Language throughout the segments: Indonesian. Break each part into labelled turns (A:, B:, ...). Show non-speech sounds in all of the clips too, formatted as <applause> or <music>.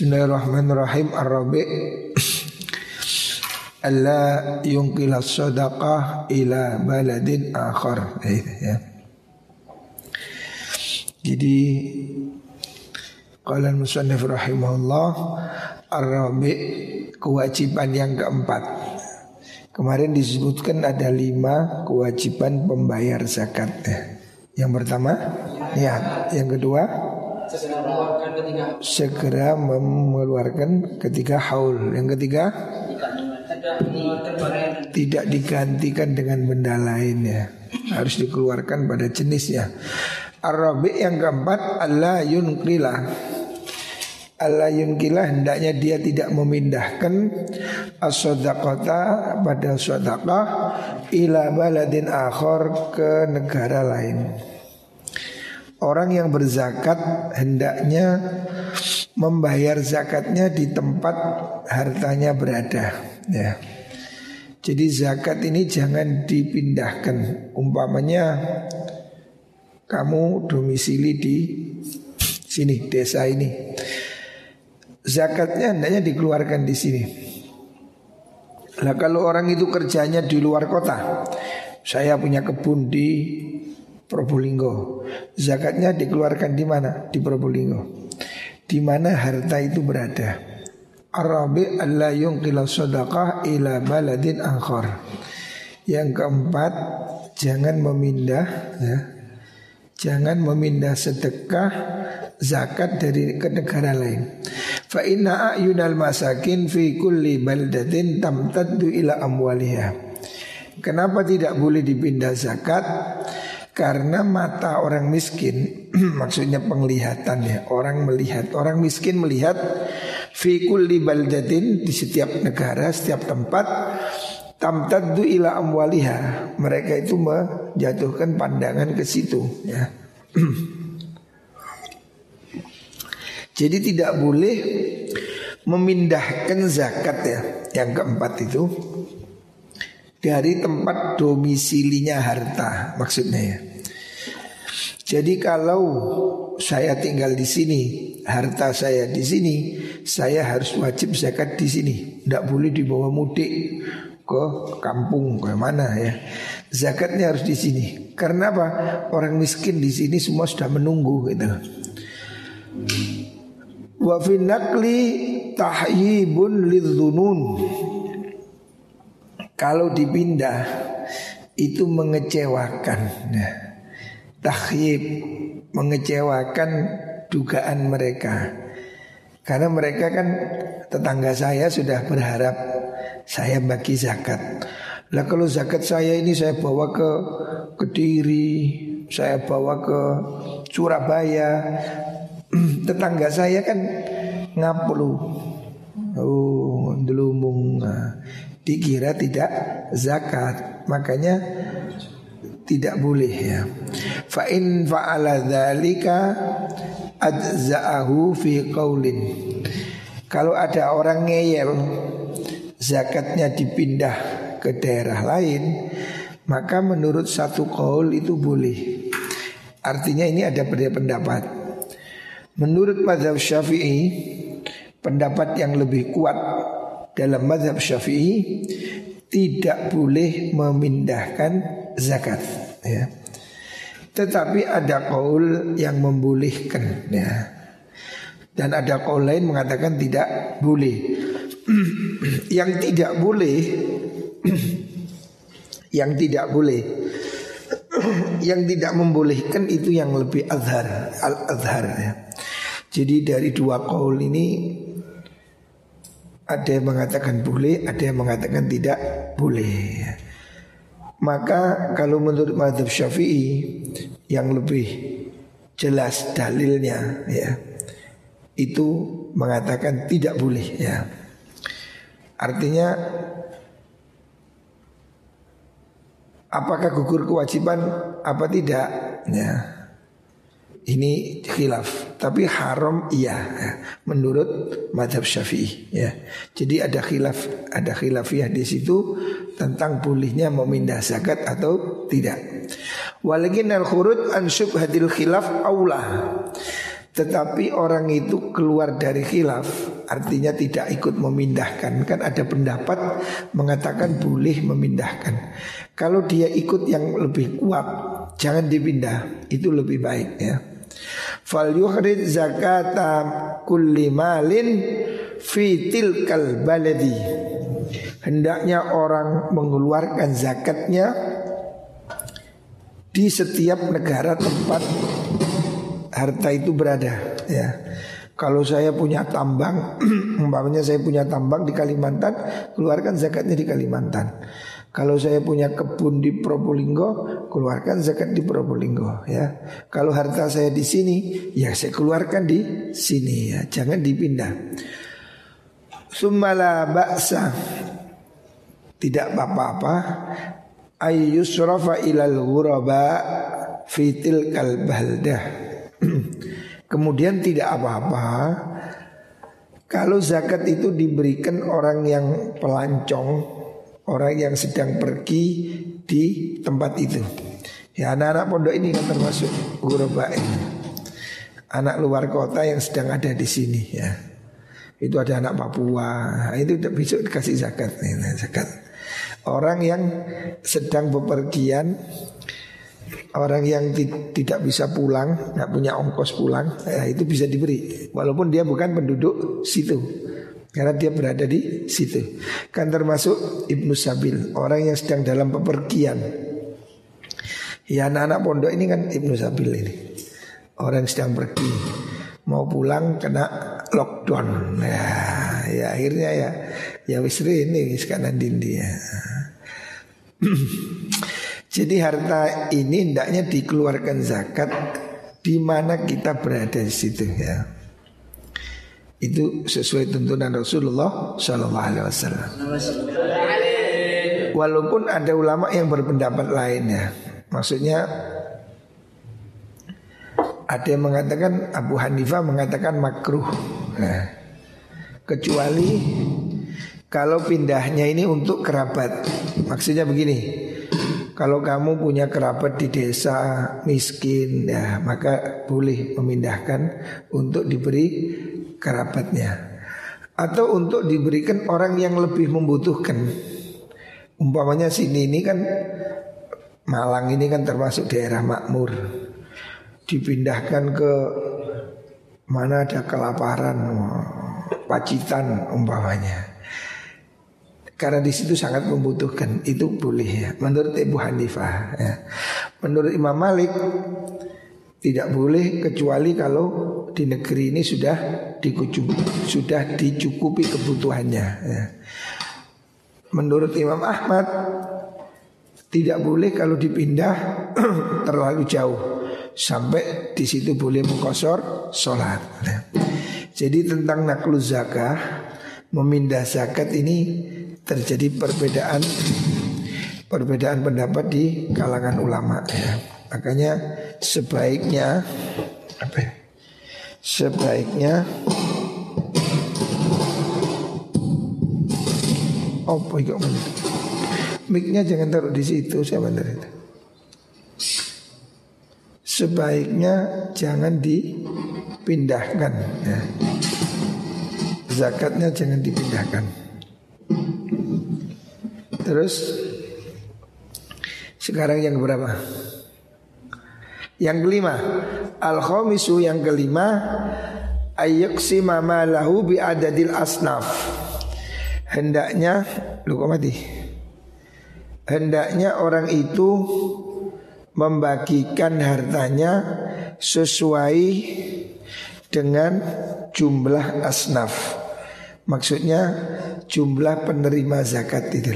A: Bismillahirrahmanirrahim. Ar-Rabi' Allah yungkila sadaqah ila baladin akhar. Ya. Jadi Qala musannif rahimahullah Ar-Rabi' kewajiban yang keempat. Kemarin disebutkan ada lima kewajiban pembayar zakat Yang pertama ya, Yang kedua Segera mengeluarkan ketika haul. Yang ketiga? Tidak digantikan dengan benda lain ya harus dikeluarkan pada jenisnya. Arabi yang keempat Allah yunqila Allah yunqila hendaknya dia tidak memindahkan as pada sodakah ila baladin akhor ke negara lain Orang yang berzakat hendaknya membayar zakatnya di tempat hartanya berada ya. Jadi zakat ini jangan dipindahkan. Umpamanya kamu domisili di sini desa ini. Zakatnya hendaknya dikeluarkan di sini. Nah kalau orang itu kerjanya di luar kota Saya punya kebun di Probolinggo Zakatnya dikeluarkan di mana? Di Probolinggo Di mana harta itu berada Arabi alla yungkila sadaqah ila baladin akhar. Yang keempat, jangan memindah ya. Jangan memindah sedekah zakat dari ke negara lain. Fa inna ayunal masakin fi kulli baldatin tamtaddu ila amwaliha. Kenapa tidak boleh dipindah zakat? Karena mata orang miskin <clears throat> maksudnya penglihatan ya, orang melihat, orang miskin melihat fi kulli baldatin di setiap negara, setiap tempat tamtaddu ila amwaliha. Mereka itu menjatuhkan pandangan ke situ ya. <clears throat> Jadi tidak boleh memindahkan zakat ya yang keempat itu dari tempat domisilinya harta maksudnya ya. Jadi kalau saya tinggal di sini, harta saya di sini, saya harus wajib zakat di sini. Tidak boleh dibawa mudik ke kampung ke mana ya. Zakatnya harus di sini. Karena apa? Orang miskin di sini semua sudah menunggu gitu. Wa fi nakli tahyibun lidzunun. Kalau dipindah itu mengecewakan. Nah, tahyib mengecewakan dugaan mereka. Karena mereka kan tetangga saya sudah berharap saya bagi zakat. Lah kalau zakat saya ini saya bawa ke Kediri, saya bawa ke Surabaya, <clears throat> tetangga saya kan ngaplu. Oh, delumung. Nah, dikira tidak zakat. Makanya tidak boleh ya. Fa in fa'ala dzalika adza'ahu fi qaulin. Kalau ada orang ngeyel zakatnya dipindah ke daerah lain, maka menurut satu kaul itu boleh. Artinya ini ada berbeda pendapat. Menurut mazhab Syafi'i, pendapat yang lebih kuat dalam mazhab Syafi'i tidak boleh memindahkan zakat ya. Tetapi ada kaul yang membolehkan ya. Dan ada kaul lain mengatakan tidak boleh. <clears throat> yang tidak boleh <clears throat> yang tidak boleh <clears throat> yang tidak membolehkan itu yang lebih azhar al azhar ya. Jadi dari dua kaul ini ada yang mengatakan boleh, ada yang mengatakan tidak boleh. Maka kalau menurut madhab syafi'i yang lebih jelas dalilnya ya itu mengatakan tidak boleh ya. Artinya apakah gugur kewajiban apa tidak ya. Ini khilaf. Tapi haram iya. Ya, Menurut madhab syafi'i ya. Jadi ada khilaf Ada khilafiyah di situ Tentang bolehnya memindah zakat atau tidak. Walakin al khurud an syubhatil khilaf aulah Tetapi orang itu keluar dari khilaf Artinya tidak ikut memindahkan. Kan ada pendapat mengatakan boleh memindahkan. Kalau dia ikut yang lebih kuat Jangan dipindah. Itu lebih baik ya Fal yuhrid zakata kulli malin Fitil kal baladi Hendaknya orang mengeluarkan zakatnya Di setiap negara tempat harta itu berada ya. Kalau saya punya tambang, <clears throat> umpamanya saya punya tambang di Kalimantan, keluarkan zakatnya di Kalimantan. Kalau saya punya kebun di Probolinggo, keluarkan zakat di Probolinggo ya. Kalau harta saya di sini, ya saya keluarkan di sini ya, jangan dipindah. Sumala baksa tidak apa-apa. Ayyusrafa ilal ghuraba fitil kalbaldah <clears throat> Kemudian tidak apa-apa. Kalau zakat itu diberikan orang yang pelancong, orang yang sedang pergi di tempat itu. Ya anak-anak pondok ini kan termasuk guru baik. Anak luar kota yang sedang ada di sini ya. Itu ada anak Papua, itu bisa dikasih zakat. Nah, zakat. Orang yang sedang bepergian Orang yang tidak bisa pulang, nggak punya ongkos pulang, ya itu bisa diberi, walaupun dia bukan penduduk situ, karena dia berada di situ. Kan termasuk ibnu Sabil, orang yang sedang dalam pepergian. Ya anak-anak pondok ini kan ibnu Sabil ini, orang yang sedang pergi, mau pulang kena lockdown, ya, ya akhirnya ya, ya wisri ini sekarang dindi ya. <clears throat> Jadi harta ini hendaknya dikeluarkan zakat di mana kita berada di situ ya. Itu sesuai tuntunan Rasulullah Shallallahu Alaihi Wasallam. Walaupun ada ulama yang berpendapat lain ya, maksudnya ada yang mengatakan Abu Hanifah mengatakan makruh, nah, kecuali kalau pindahnya ini untuk kerabat. Maksudnya begini, kalau kamu punya kerabat di desa miskin ya maka boleh memindahkan untuk diberi kerabatnya atau untuk diberikan orang yang lebih membutuhkan. Umpamanya sini ini kan Malang ini kan termasuk daerah makmur. Dipindahkan ke mana ada kelaparan, Pacitan umpamanya. Karena di situ sangat membutuhkan itu boleh ya. Menurut Ibu Hanifah ya. Menurut Imam Malik tidak boleh kecuali kalau di negeri ini sudah dikucup, sudah dicukupi kebutuhannya. Ya. Menurut Imam Ahmad tidak boleh kalau dipindah <clears throat> terlalu jauh sampai di situ boleh mengkosor sholat. Ya. Jadi tentang naklu zakah memindah zakat ini terjadi perbedaan perbedaan pendapat di kalangan ulama ya. Makanya sebaiknya apa ya? Sebaiknya Oh, kok Miknya jangan taruh di situ saya benar itu. Sebaiknya jangan dipindahkan ya. Zakatnya jangan dipindahkan. Terus sekarang yang berapa? Yang kelima, al khomisu yang kelima si mama lahu bi adadil asnaf. Hendaknya lu kok mati? Hendaknya orang itu membagikan hartanya sesuai dengan jumlah asnaf. Maksudnya jumlah penerima zakat itu.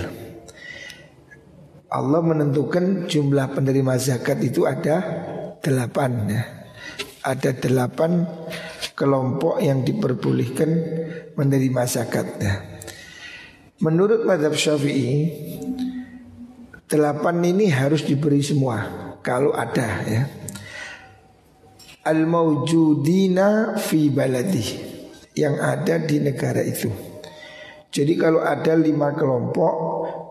A: Allah menentukan jumlah penerima zakat itu ada delapan ya. Ada delapan kelompok yang diperbolehkan menerima zakat ya. Menurut madhab syafi'i Delapan ini harus diberi semua Kalau ada ya Al-mawjudina fi baladi Yang ada di negara itu Jadi kalau ada lima kelompok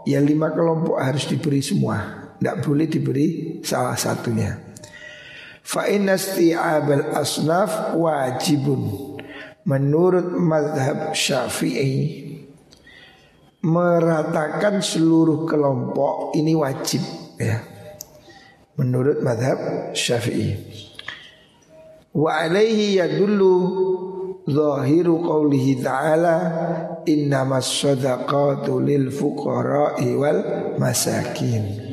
A: ya lima kelompok harus diberi semua. Tidak boleh diberi salah satunya. Fa inna asnaf wajibun. Menurut madhab syafi'i Meratakan seluruh kelompok ini wajib ya. Menurut madhab syafi'i. Wa alaihi yadullu Zahiru qawlihi ta'ala Innamas sadaqatu lil fuqara'i wal masakin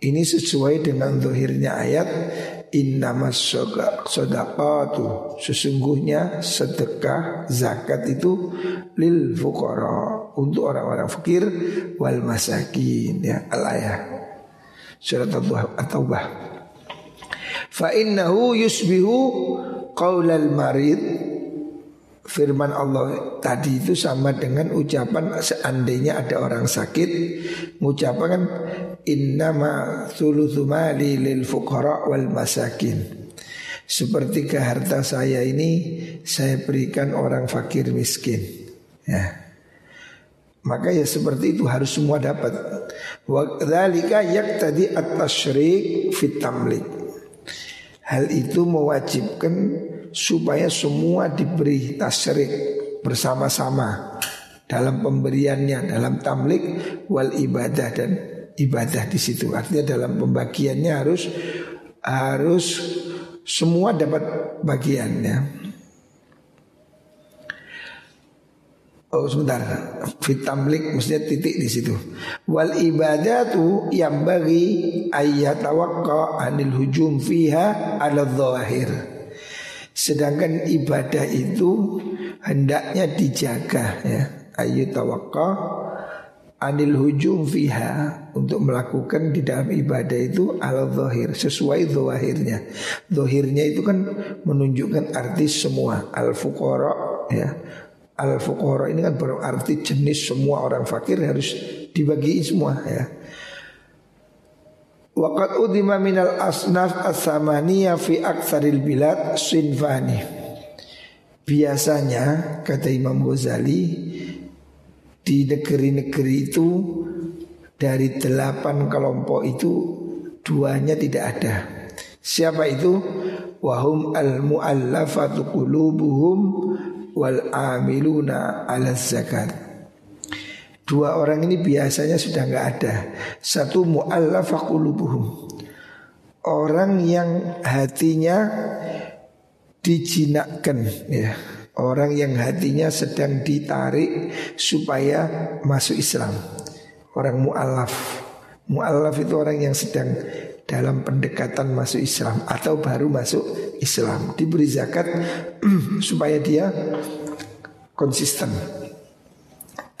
A: ini sesuai dengan zahirnya ayat Innamas sodaqatu Sesungguhnya sedekah zakat itu Lil fuqara Untuk orang-orang fakir Wal masakin ya Al-ayah. Surat At-Taubah. Fa innahu yusbihu Qawlal marid Firman Allah tadi itu sama dengan ucapan seandainya ada orang sakit mengucapkan innama thuluthu mali lil fuqara wal masakin. Seperti ke harta saya ini saya berikan orang fakir miskin. Ya. Maka ya seperti itu harus semua dapat. Wa dzalika yaqtadi at-tasyrik fit tamlik. Hal itu mewajibkan supaya semua diberi tasrik bersama-sama dalam pemberiannya dalam tamlik wal ibadah dan ibadah di situ. Artinya dalam pembagiannya harus harus semua dapat bagiannya. Oh sebentar. Fitamlik maksudnya titik di situ. Wal ibadatu yang bagi ayat tawakka anil hujum fiha ala zahir Sedangkan ibadah itu hendaknya dijaga ya. Ayu tawakka anil hujum fiha untuk melakukan di dalam ibadah itu al zahir sesuai zahirnya. Zahirnya itu kan menunjukkan arti semua al fuqara ya. Al fuqara ini kan berarti jenis semua orang fakir harus dibagi semua ya. Waqat udima minal asnaf as-samaniyah fi aksaril bilad sinfani. Biasanya kata Imam Ghazali Di negeri-negeri itu Dari delapan kelompok itu Duanya tidak ada. Siapa itu? Wahum al-mu'allafatu qulubuhum Wal amiluna ala zakat Dua orang ini biasanya sudah nggak ada. Satu mu'allafah qulubuhum. Orang yang hatinya dijinakkan ya. Orang yang hatinya sedang ditarik supaya masuk Islam. Orang mu'allaf. Mu'allaf itu orang yang sedang dalam pendekatan masuk Islam atau baru masuk Islam. Diberi zakat <clears throat> supaya dia konsisten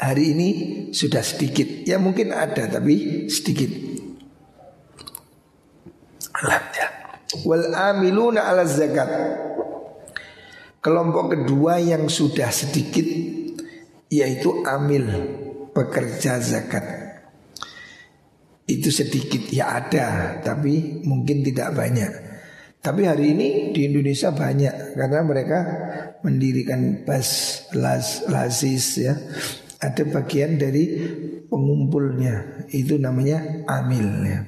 A: hari ini sudah sedikit. Ya mungkin ada tapi sedikit. Alhamdulillah. Wal amiluna ala zakat. Kelompok kedua yang sudah sedikit yaitu amil pekerja zakat. Itu sedikit ya ada tapi mungkin tidak banyak. Tapi hari ini di Indonesia banyak karena mereka mendirikan bas las, lazis ya ada bagian dari pengumpulnya itu namanya amil ya.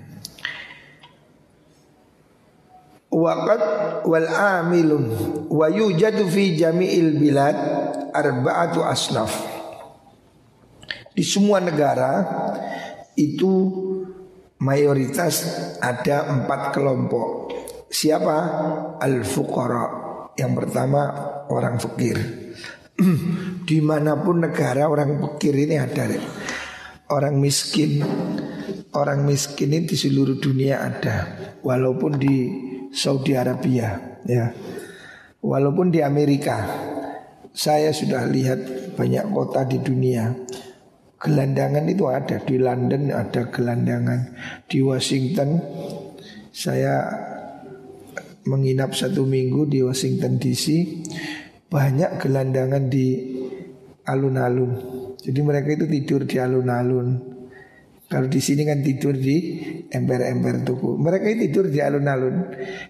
A: Waqat wal amilun wa yujadu fi jami'il bilad arba'atu asnaf. Di semua negara itu mayoritas ada empat kelompok. Siapa? Al-fuqara. Yang pertama orang fakir. <clears throat> Di mana pun negara orang pikir ini ada Orang miskin Orang miskin ini di seluruh dunia ada Walaupun di Saudi Arabia ya. Walaupun di Amerika. Saya sudah lihat banyak kota di dunia. Gelandangan itu ada Di London ada gelandangan Di Washington. Saya menginap satu minggu di Washington DC banyak gelandangan di alun-alun. Jadi mereka itu tidur di alun-alun. Kalau di sini kan tidur di ember-ember tuku. Mereka itu tidur di alun-alun.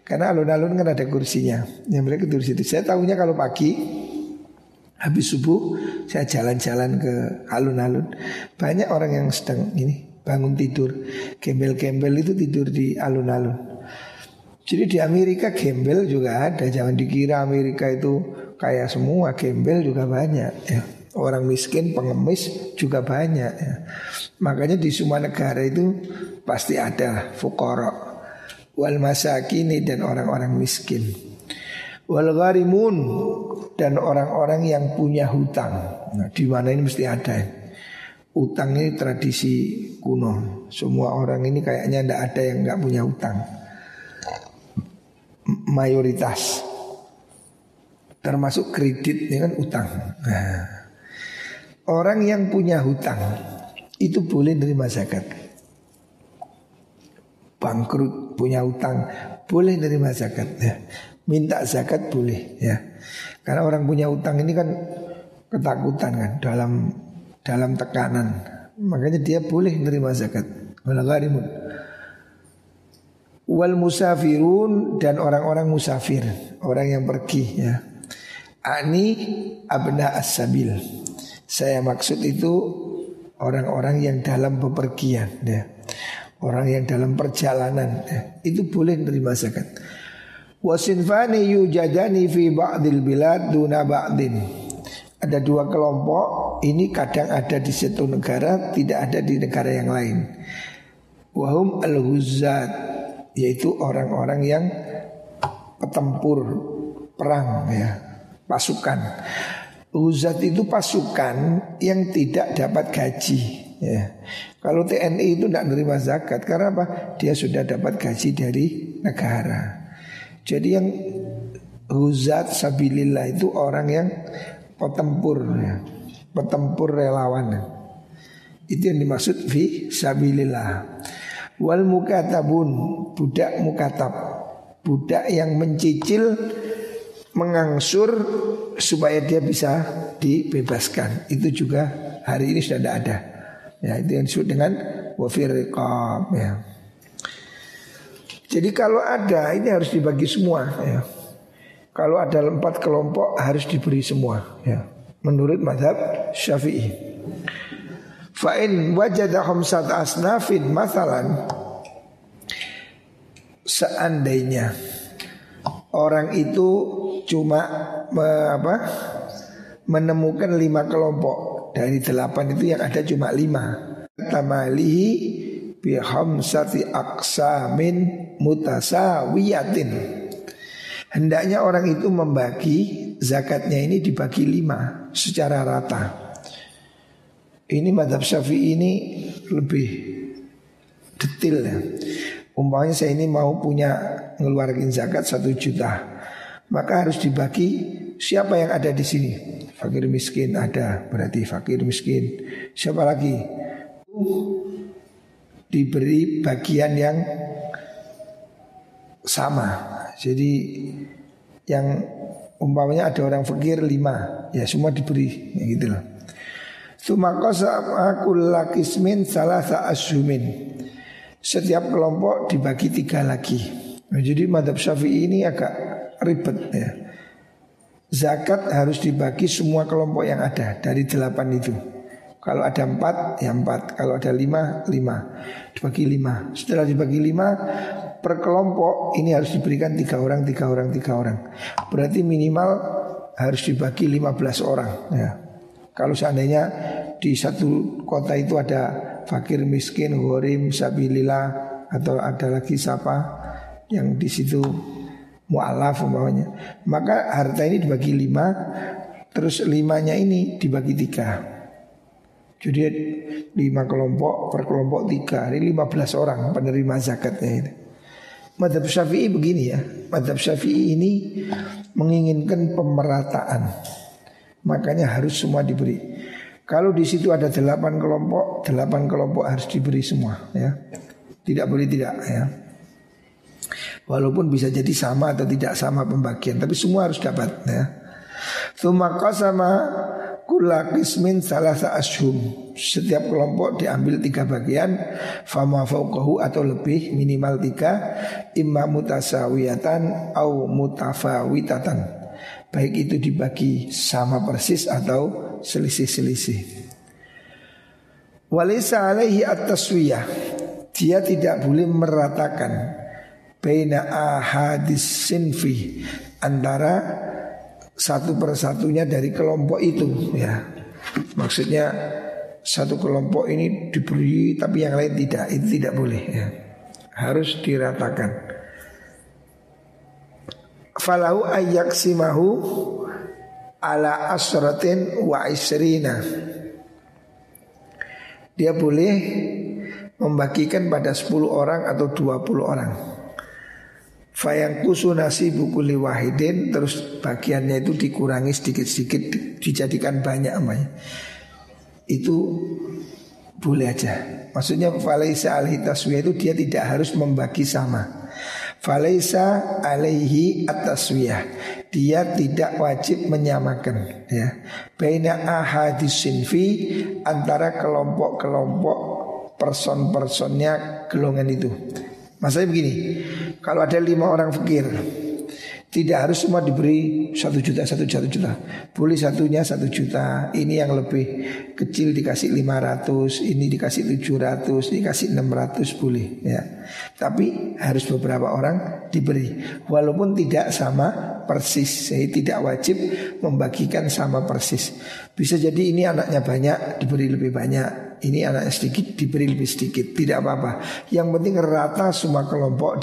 A: Karena alun-alun kan ada kursinya. Yang mereka tidur di situ. Saya tahunya kalau pagi habis subuh saya jalan-jalan ke alun-alun. Banyak orang yang sedang ini bangun tidur. Gembel-gembel itu tidur di alun-alun. Jadi di Amerika gembel juga ada. Jangan dikira Amerika itu kayak semua gembel juga banyak ya. Orang miskin, pengemis juga banyak ya. Makanya di semua negara itu pasti ada fukara wal masakini dan orang-orang miskin. Wal gharimun dan orang-orang yang punya hutang. Nah, di mana ini mesti ada. Utang ini tradisi kuno. Semua orang ini kayaknya tidak ada yang nggak punya hutang. Mayoritas termasuk kredit ini kan utang. Nah, orang yang punya hutang itu boleh nerima zakat. Bangkrut punya hutang boleh nerima zakat ya. Minta zakat boleh ya. Karena orang punya hutang ini kan ketakutan kan dalam dalam tekanan. Makanya dia boleh nerima zakat. Walagarimun. Wal musafirun dan orang-orang musafir, orang yang pergi ya. Ani abna as-sabil. Saya maksud itu orang-orang yang dalam bepergian ya. Orang yang dalam perjalanan ya. Itu boleh nerima zakat. Wasinfani yujadani fi ba'dil bilad duna ba'din. Ada dua kelompok, ini kadang ada di satu negara, tidak ada di negara yang lain. Wahum al-huzzat, yaitu orang-orang yang petempur perang ya, pasukan. Huzat itu pasukan yang tidak dapat gaji ya. Kalau TNI itu tidak menerima zakat karena apa? Dia sudah dapat gaji dari negara. Jadi yang huzat sabilillah itu orang yang petempur ya. Petempur relawan Itu yang dimaksud fi sabilillah Wal mukatabun Budak mukatab Budak yang mencicil Mengangsur Supaya dia bisa dibebaskan Itu juga hari ini sudah tidak ada Ya itu yang disebut dengan Wafir ya. Jadi kalau ada ini harus dibagi semua ya. Kalau ada empat kelompok harus diberi semua ya. Menurut madhab syafi'i Fa'in wajada khamsat asnafin masalan Seandainya Orang itu cuma me, apa, menemukan lima kelompok Dari delapan itu yang ada cuma lima Tamalihi bihamsati aksamin mutasawiyatin Hendaknya orang itu membagi zakatnya ini dibagi lima secara rata. Ini madhab syafi'i ini lebih detail ya. Umpamanya saya ini mau punya ngeluarin zakat satu juta. Maka harus dibagi siapa yang ada di sini. Fakir miskin ada, berarti fakir miskin. Siapa lagi? Diberi bagian yang sama jadi yang umpamanya ada orang fakir lima, ya semua diberi, ya gitu loh. Salah. Setiap kelompok dibagi tiga lagi. Nah, jadi madhab syafi'i ini agak ribet ya. Zakat harus dibagi semua kelompok yang ada dari delapan itu. Kalau ada empat, ya empat. Kalau ada lima, lima. Dibagi lima. Setelah dibagi lima, per kelompok ini harus diberikan tiga orang, tiga orang, tiga orang. Berarti minimal harus dibagi 15 orang. Ya. Kalau seandainya di satu kota itu ada fakir miskin, gorim, sabilillah atau ada lagi siapa yang di situ mualaf umpamanya, maka harta ini dibagi lima, terus limanya ini dibagi tiga. Jadi lima kelompok per kelompok tiga, ini lima belas orang penerima zakatnya itu. Madhab syafi'i begini ya. Madhab syafi'i ini menginginkan pemerataan. Makanya harus semua diberi. Kalau di situ ada delapan kelompok Delapan kelompok harus diberi semua ya. Tidak boleh tidak ya Walaupun bisa jadi sama atau tidak sama pembagian Tapi semua harus dapat ya. Tumaka sama Kula salah ashum Setiap kelompok diambil tiga bagian Fama fauqahu atau lebih minimal tiga Imma mutasawiyatan au mutafawitatan. Baik itu dibagi sama persis atau selisih-selisih. Walisa alaihi ataswiyah Dia tidak boleh meratakan Baina ahadis sinfi Antara satu persatunya dari kelompok itu ya. Maksudnya satu kelompok ini diberi tapi yang lain tidak Itu tidak boleh ya. Harus diratakan. Falau simahu ala asratin wa isrina. Dia boleh membagikan pada 10 orang atau 20 orang Fayang kusu nasi buku wahidin Terus bagiannya itu dikurangi sedikit-sedikit Dijadikan banyak amanya Itu boleh aja. Maksudnya falaisa alaihi taswiyah itu dia tidak harus membagi sama. Falaisa alaihi ataswiyah Dia tidak wajib menyamakan ya. Baina ahadis sinfi Antara kelompok-kelompok person-personnya golongan itu. Maksudnya begini, kalau ada lima orang fakir, tidak harus semua diberi satu juta, satu juta, satu juta. Boleh satunya satu juta. Ini yang lebih kecil dikasih lima ratus, ini dikasih tujuh ratus, dikasih enam ratus boleh. Ya. Tapi harus beberapa orang diberi, walaupun tidak sama persis. Saya tidak wajib membagikan sama persis. Bisa jadi ini anaknya banyak, diberi lebih banyak ini anak sedikit diberi lebih sedikit tidak apa-apa yang penting rata semua kelompok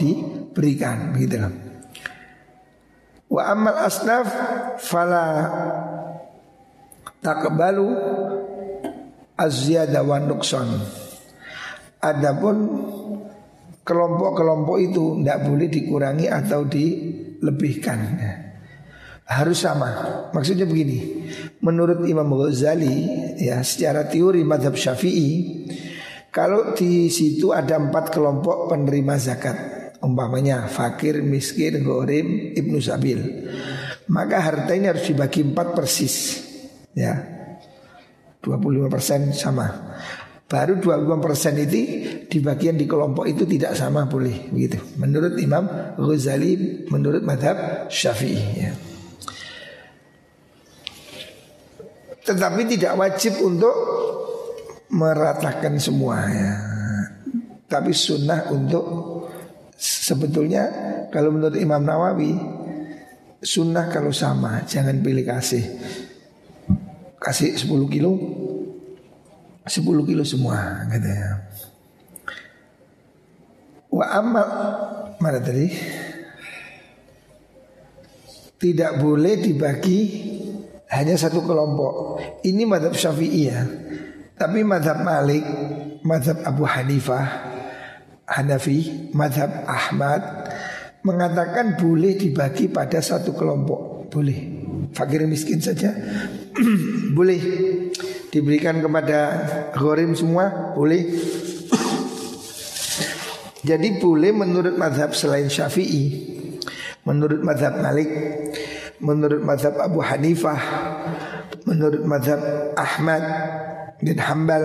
A: diberikan begitu loh wa amal asnaf fala takbalu azyada wa nukson adapun kelompok-kelompok itu tidak boleh dikurangi atau dilebihkan. Harus sama. Maksudnya begini, menurut Imam Ghazali ya secara teori madhab Syafi'i kalau di situ ada empat kelompok penerima zakat umpamanya fakir, miskin, ghorim, ibnu sabil maka harta ini harus dibagi empat persis ya 25% sama Baru 25% itu di bagian di kelompok itu tidak sama boleh begitu. Menurut Imam Ghazali, menurut madhab Syafi'i ya. Tetapi tidak wajib untuk meratakan semua ya. Tapi sunnah untuk sebetulnya kalau menurut Imam Nawawi sunnah kalau sama jangan pilih kasih kasih 10 kilo 10 kilo semua katanya. Wa amal mana tadi? Tidak boleh dibagi hanya satu kelompok. Ini madhab syafi'i ya. Tapi madhab Malik, madhab Abu Hanifah, Hanafi, madhab Ahmad mengatakan boleh dibagi pada satu kelompok. Boleh. Fakir miskin saja <clears throat> boleh diberikan kepada ghorim semua boleh. <clears throat> Jadi boleh menurut madhab selain syafi'i Menurut madhab Malik menurut mazhab Abu Hanifah, menurut mazhab Ahmad bin Hambal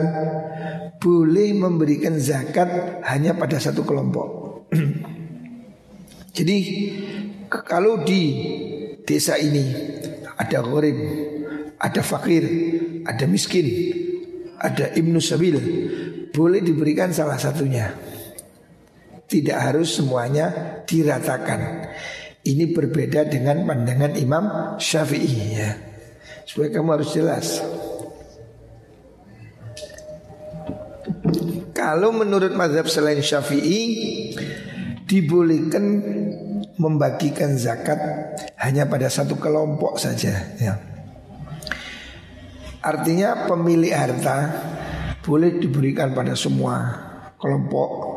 A: boleh memberikan zakat hanya pada satu kelompok. <clears throat> Jadi kalau di desa ini ada gharib, ada fakir, ada miskin, ada ibnu sabil, boleh diberikan salah satunya. Tidak harus semuanya diratakan. Ini berbeda dengan pandangan Imam Syafi'i ya. Supaya kamu harus jelas. Kalau menurut mazhab selain Syafi'i dibolehkan membagikan zakat hanya pada satu kelompok saja ya. Artinya pemilik harta boleh diberikan pada semua kelompok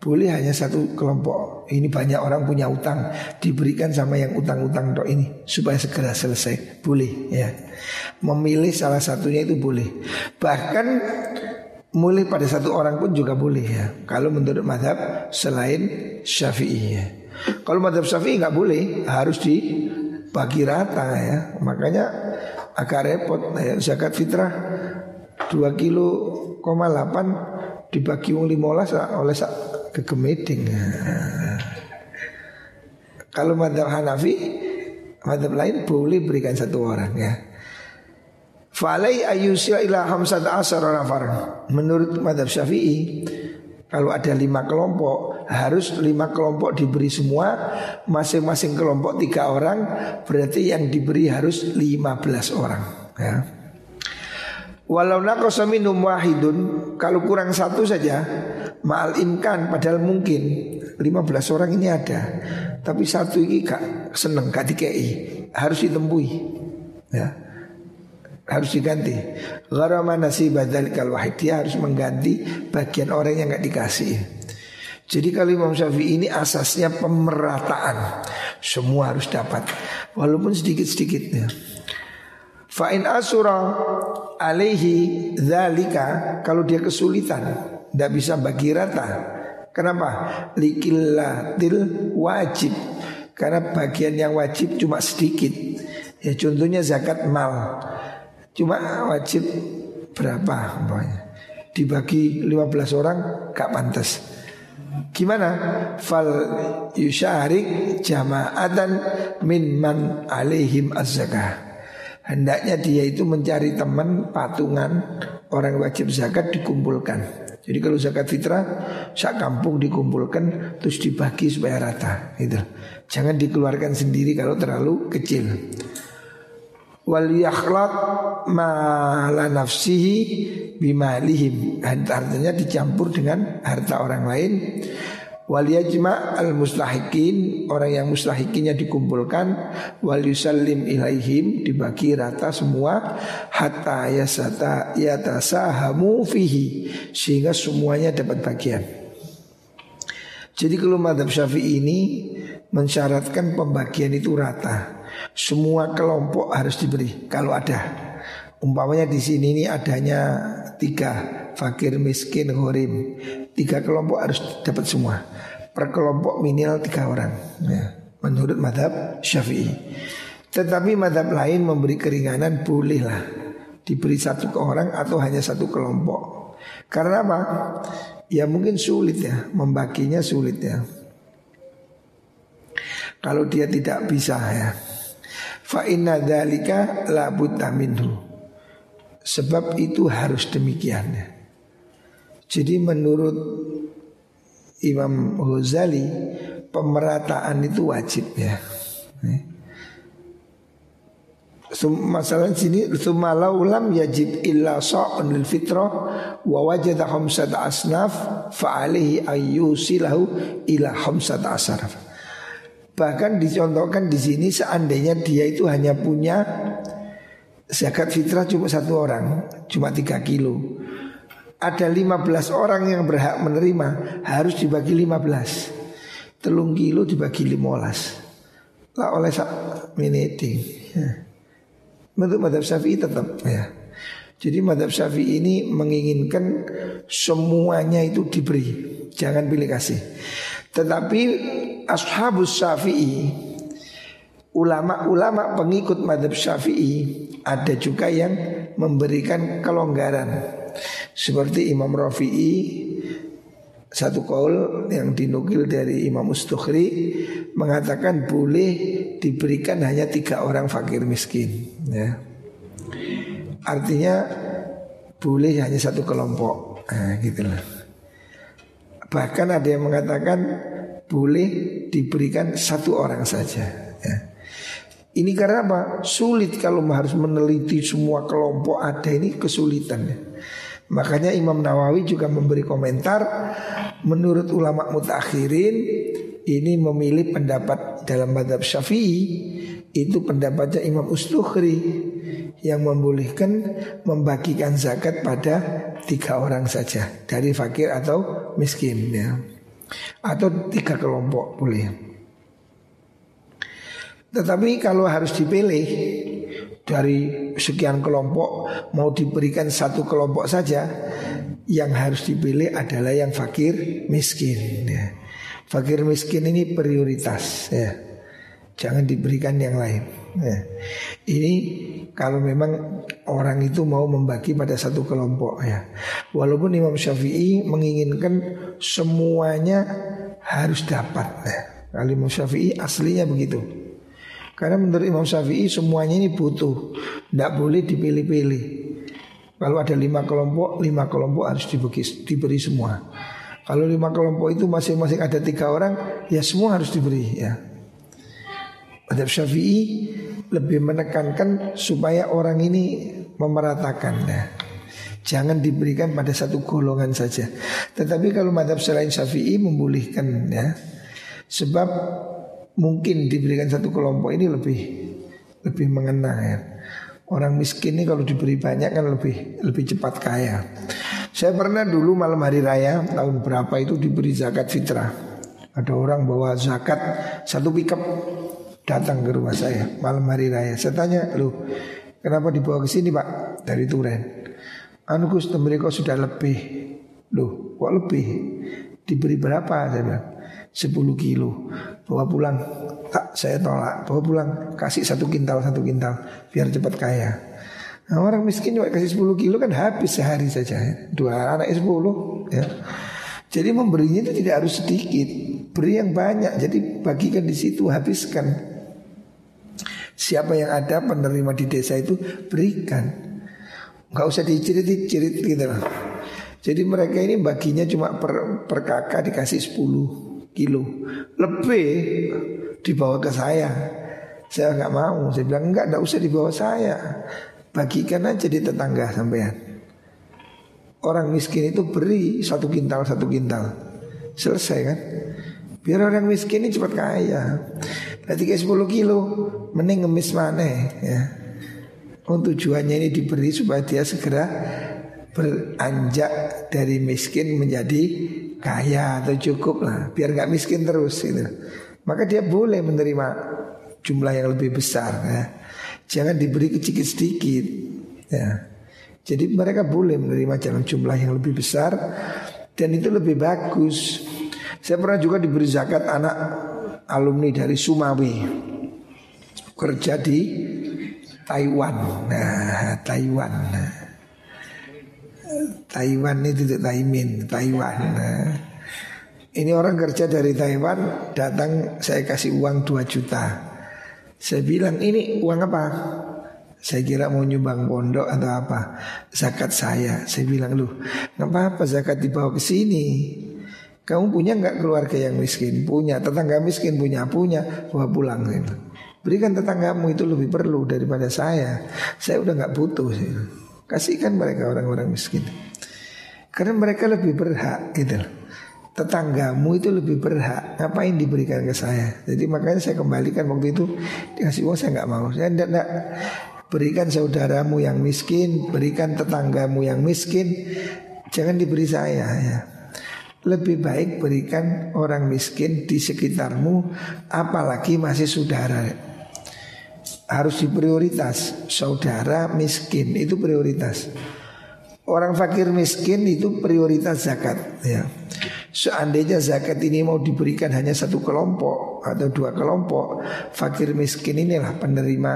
A: boleh hanya satu kelompok. Ini banyak orang punya utang, diberikan sama yang utang-utang dok ini supaya segera selesai. Boleh ya. Memilih salah satunya itu boleh. Bahkan mulai pada satu orang pun juga boleh ya. Kalau menurut madhab selain syafi'i ya. Kalau madhab syafi'i nggak boleh, harus dibagi rata ya. Makanya agak repot ya. Zakat fitrah 2 kilo koma 8 dibagi wong 15 oleh kekemeding. Kalau madhab Hanafi, madhab lain boleh berikan satu orang ya. Falai ayusya ila hamsat asar nafar. Menurut madhab Syafi'i, Kalau ada lima kelompok Harus lima kelompok diberi semua Masing-masing kelompok tiga orang Berarti yang diberi harus lima belas orang ya. Walau nakosa minum wahidun Kalau kurang satu saja Ma'al imkan padahal mungkin 15 orang ini ada Tapi satu ini gak seneng gak dikei Harus ditembui Ya harus diganti. Gharama nasibah dzalikal wahid dia harus mengganti bagian orang yang nggak dikasih. Jadi kalau Imam Syafi'i ini asasnya pemerataan. Semua harus dapat walaupun sedikit-sedikitnya. Fa'in asura alaihi dzalika kalau dia kesulitan tidak bisa bagi rata. Kenapa? Likillatil wajib. Karena bagian yang wajib cuma sedikit. Ya contohnya zakat mal. Cuma wajib berapa umpamanya. Dibagi 15 orang gak pantas. Gimana? Fal yusyarik jama'atan min man alaihim az Hendaknya dia itu mencari teman patungan orang wajib zakat dikumpulkan. Jadi kalau zakat fitrah sak kampung dikumpulkan terus dibagi supaya rata gitu. Jangan dikeluarkan sendiri kalau terlalu kecil wal yakhlaq la nafsihi bimalihim. Artinya dicampur dengan harta orang lain. Wal yajma al muslahikin orang yang muslahikinnya dikumpulkan wal yusallim ilaihim dibagi rata semua hatta yasata yatasahamu fihi sehingga semuanya dapat bagian. Jadi kalau madhab syafi'i ini mensyaratkan pembagian itu rata. Semua kelompok harus diberi kalau ada. Umpamanya di sini ini adanya tiga fakir, miskin, horim. Tiga kelompok harus dapat semua. Per kelompok minimal tiga orang. Ya, menurut madhab syafi'i. Tetapi madhab lain memberi keringanan bolehlah diberi satu ke orang atau hanya satu kelompok. Karena apa? Ya mungkin sulit ya, membaginya sulit ya. Kalau dia tidak bisa ya. Fa inna dzalika la minhu. Sebab itu harus demikian. Jadi menurut Imam Ghazali pemerataan itu wajib ya. Masalah sini Sumalau lam yajid illa sa'un lil fitrah Wa wajada khamsata asnaf Fa'alihi ayyusilahu ila khamsata asaraf Bahkan dicontohkan di sini seandainya dia itu hanya punya zakat fitrah cuma satu orang, cuma tiga kilo. Ada 15 orang yang berhak menerima harus dibagi 15 Telung kilo dibagi 15 Lah oleh miniti ya. Menurut madhab syafi'i tetap ya Jadi madhab syafi'i ini menginginkan semuanya itu diberi Jangan pilih kasih Tetapi ashabus syafi'i Ulama-ulama pengikut madhab syafi'i Ada juga yang memberikan kelonggaran Seperti Imam Rafi'i Satu kaul yang dinukil dari Imam Ustukhri Mengatakan boleh diberikan hanya tiga orang fakir miskin ya. Artinya boleh hanya satu kelompok nah, gitu lah. Bahkan ada yang mengatakan boleh diberikan satu orang saja. Ya. Ini karena apa? Sulit kalau harus meneliti semua kelompok ada ini kesulitan. Ya. Makanya Imam Nawawi juga memberi komentar menurut ulama mutakhirin ini memilih pendapat dalam madhab syafi'i itu pendapatnya Imam Ustukhri yang membolehkan membagikan zakat pada tiga orang saja dari fakir atau miskin ya atau tiga kelompok boleh. Tetapi kalau harus dipilih dari sekian kelompok mau diberikan satu kelompok saja, yang harus dipilih adalah yang fakir miskin. Ya. Fakir miskin ini prioritas, ya. jangan diberikan yang lain. Ya. Ini kalau memang orang itu mau membagi pada satu kelompok ya. Walaupun Imam Syafi'i menginginkan semuanya harus dapat ya. Kalau Syafi'i aslinya begitu. Karena menurut Imam Syafi'i semuanya ini butuh, tidak boleh dipilih-pilih. Kalau ada lima kelompok, lima kelompok harus diberi, diberi semua. Kalau lima kelompok itu masing-masing ada tiga orang, ya semua harus diberi ya. Madhab Syafi'i lebih menekankan supaya orang ini memeratakan ya. Jangan diberikan pada satu golongan saja. Tetapi kalau madhab selain Syafi'i membolehkan ya. Sebab mungkin diberikan satu kelompok ini lebih lebih mengena ya. Orang miskin ini kalau diberi banyak kan lebih lebih cepat kaya. Saya pernah dulu malam hari raya tahun berapa itu diberi zakat fitrah. Ada orang bawa zakat satu pickup datang ke rumah saya malam hari raya. Saya tanya, lu kenapa dibawa ke sini pak dari Turen? Anu Gus sudah lebih. Loh, kok lebih? Diberi berapa? Saya bilang, 10 kilo. Bawa pulang. Tak, saya tolak. Bawa pulang, kasih satu kintal, satu kintal. Biar cepat kaya. Nah, orang miskin juga kasih 10 kilo kan habis sehari saja. Ya. Dua anak 10 ya. Jadi memberinya itu tidak harus sedikit, beri yang banyak. Jadi bagikan di situ, habiskan. Siapa yang ada penerima di desa itu berikan. Gak usah dicerit-cerit gitu. Jadi mereka ini baginya cuma per, per kakak dikasih 10 kilo. Lebih dibawa ke saya. Saya nggak mau. Saya bilang enggak, enggak usah dibawa saya. Bagikan aja di tetangga sampean. Orang miskin itu beri satu kintal satu kintal. Selesai kan? Biar orang miskin ini cepat kaya. Berarti kayak 10 kilo Mending ngemis mana ya Oh tujuannya ini diberi supaya dia segera beranjak dari miskin menjadi kaya atau cukup lah biar nggak miskin terus gitu. Maka dia boleh menerima jumlah yang lebih besar ya. Jangan diberi kecil sedikit ya. Jadi mereka boleh menerima jalan jumlah yang lebih besar dan itu lebih bagus. Saya pernah juga diberi zakat anak alumni dari Sumawi kerja di Taiwan. Nah, Taiwan. Taiwan itu tidak Taimin, Taiwan. Nah, ini orang kerja dari Taiwan datang saya kasih uang 2 juta. Saya bilang ini uang apa? Saya kira mau nyumbang pondok atau apa Zakat saya Saya bilang lu Gak apa-apa zakat dibawa ke sini kamu punya nggak keluarga yang miskin? Punya. Tetangga miskin punya, punya. Bawa pulang. Berikan tetanggamu itu lebih perlu daripada saya. Saya udah nggak butuh. Sih. Kasihkan mereka orang-orang miskin. Karena mereka lebih berhak gitu Tetanggamu itu lebih berhak. Ngapain diberikan ke saya? Jadi makanya saya kembalikan waktu itu Dikasih uang saya nggak mau. Saya tidak Berikan saudaramu yang miskin Berikan tetanggamu yang miskin. Jangan diberi saya ya. Lebih baik berikan orang miskin di sekitarmu apalagi masih saudara harus diprioritas saudara miskin itu prioritas orang fakir miskin itu prioritas zakat ya seandainya zakat ini mau diberikan hanya satu kelompok atau dua kelompok fakir miskin inilah penerima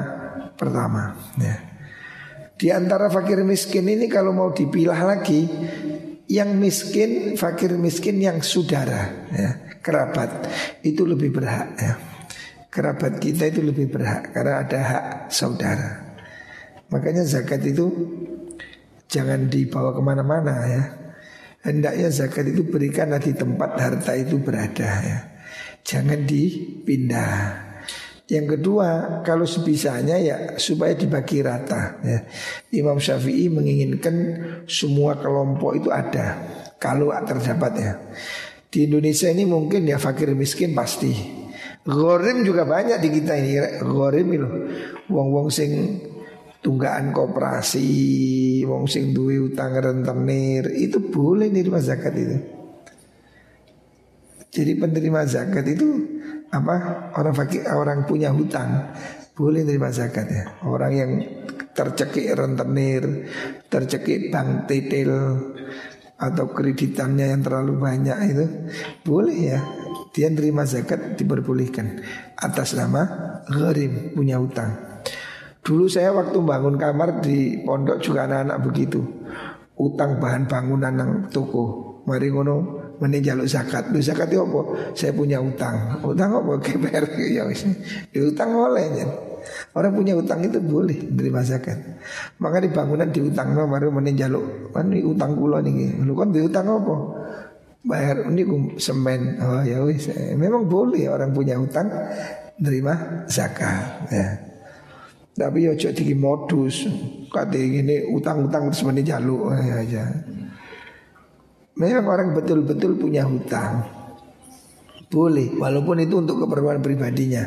A: pertama ya di antara fakir miskin ini kalau mau dipilah lagi yang miskin, fakir miskin yang saudara, ya, kerabat itu lebih berhak. Ya. Kerabat kita itu lebih berhak karena ada hak saudara. Makanya zakat itu jangan dibawa ke mana-mana ya. Hendaknya zakat itu berikan di tempat harta itu berada ya. Jangan dipindah. Yang kedua, kalau sebisanya ya supaya dibagi rata. Ya. Imam Syafi'i menginginkan semua kelompok itu ada. Kalau terdapat ya. Di Indonesia ini mungkin ya fakir miskin pasti. Gorim juga banyak di kita ini. Gorim itu, wong-wong sing tunggaan koperasi, wong sing duwe utang rentenir, itu boleh nerima zakat itu. Jadi penerima zakat itu apa orang fakir orang punya hutang boleh terima zakat ya. Orang yang tercekik rentenir, tercekik bank titil atau kreditannya yang terlalu banyak itu boleh ya. Dia terima zakat diperbolehkan atas nama gharim punya hutang. Dulu saya waktu bangun kamar di pondok juga anak-anak begitu. Utang bahan bangunan yang toko. Mari ngono mending zakat. Lu zakat itu apa? Saya punya utang. Utang apa? KPR <laughs> ya wis. Ya, utang oleh ya. Orang punya utang itu boleh menerima zakat. Maka di bangunan diutang no baru mending jaluk. Kan utang kula nih. Lu kan utang apa? bayar ini semen oh ya wis memang boleh orang punya hutang nerima zakat ya tapi ya cok tinggi modus kata ini utang-utang terus mana jaluk ya aja memang orang betul-betul punya hutang boleh walaupun itu untuk keperluan pribadinya.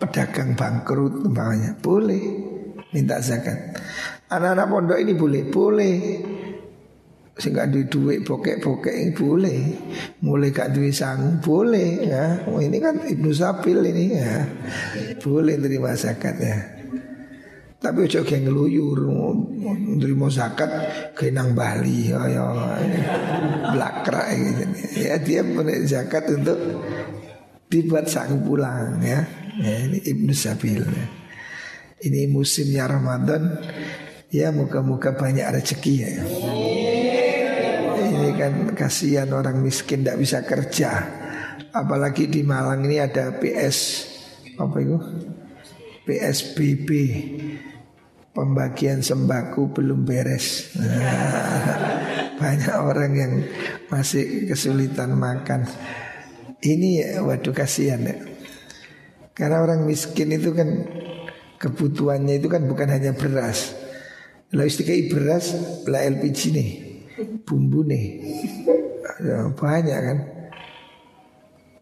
A: Pedagang bangkrut umpamanya. Boleh minta zakat. Anak-anak pondok ini boleh boleh. Sehingga duit duit bokek-bokek ini boleh. Mulai gak duit sang boleh ya. Oh, ini kan ibnu sapil ini ya. Boleh terima zakat ya tapi ojo kayak ngeluyur nerima zakat ke nang Bali ya ya blakra gitu ya dia punya zakat untuk dibuat sang pulang ya, ya ini ibnu sabil ya. ini musimnya Ramadan ya muka-muka banyak rezeki ya ini kan kasihan orang miskin tidak bisa kerja. Apalagi di Malang ini ada PS apa itu? PSBB pembagian sembako belum beres. <laughs> Banyak orang yang masih kesulitan makan. Ini ya waduh kasihan ya. Karena orang miskin itu kan kebutuhannya itu kan bukan hanya beras. Lalu istikai beras, lah LPG nih bumbu nih ya, banyak kan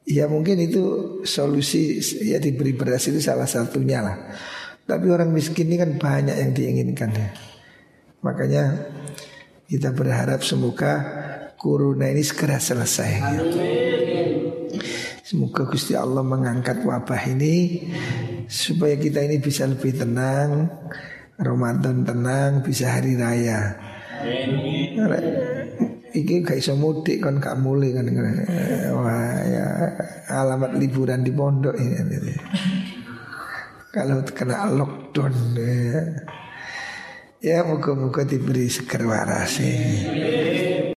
A: ya mungkin itu solusi ya diberi beras itu salah satunya lah tapi orang miskin ini kan banyak yang diinginkan ya. Makanya kita berharap semoga corona ini segera selesai. Semoga Gusti Allah mengangkat wabah ini supaya kita ini bisa lebih tenang, Ramadan tenang, bisa hari raya. Iki gak iso mudik kan gak mulai kan Wah ya alamat liburan di pondok ini Kalau kena lockdown ya Ya moga-moga diberi seger waras ya.